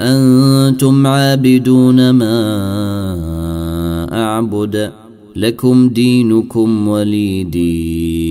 أنتم عابدون ما أعبد لكم دينكم ولي دين.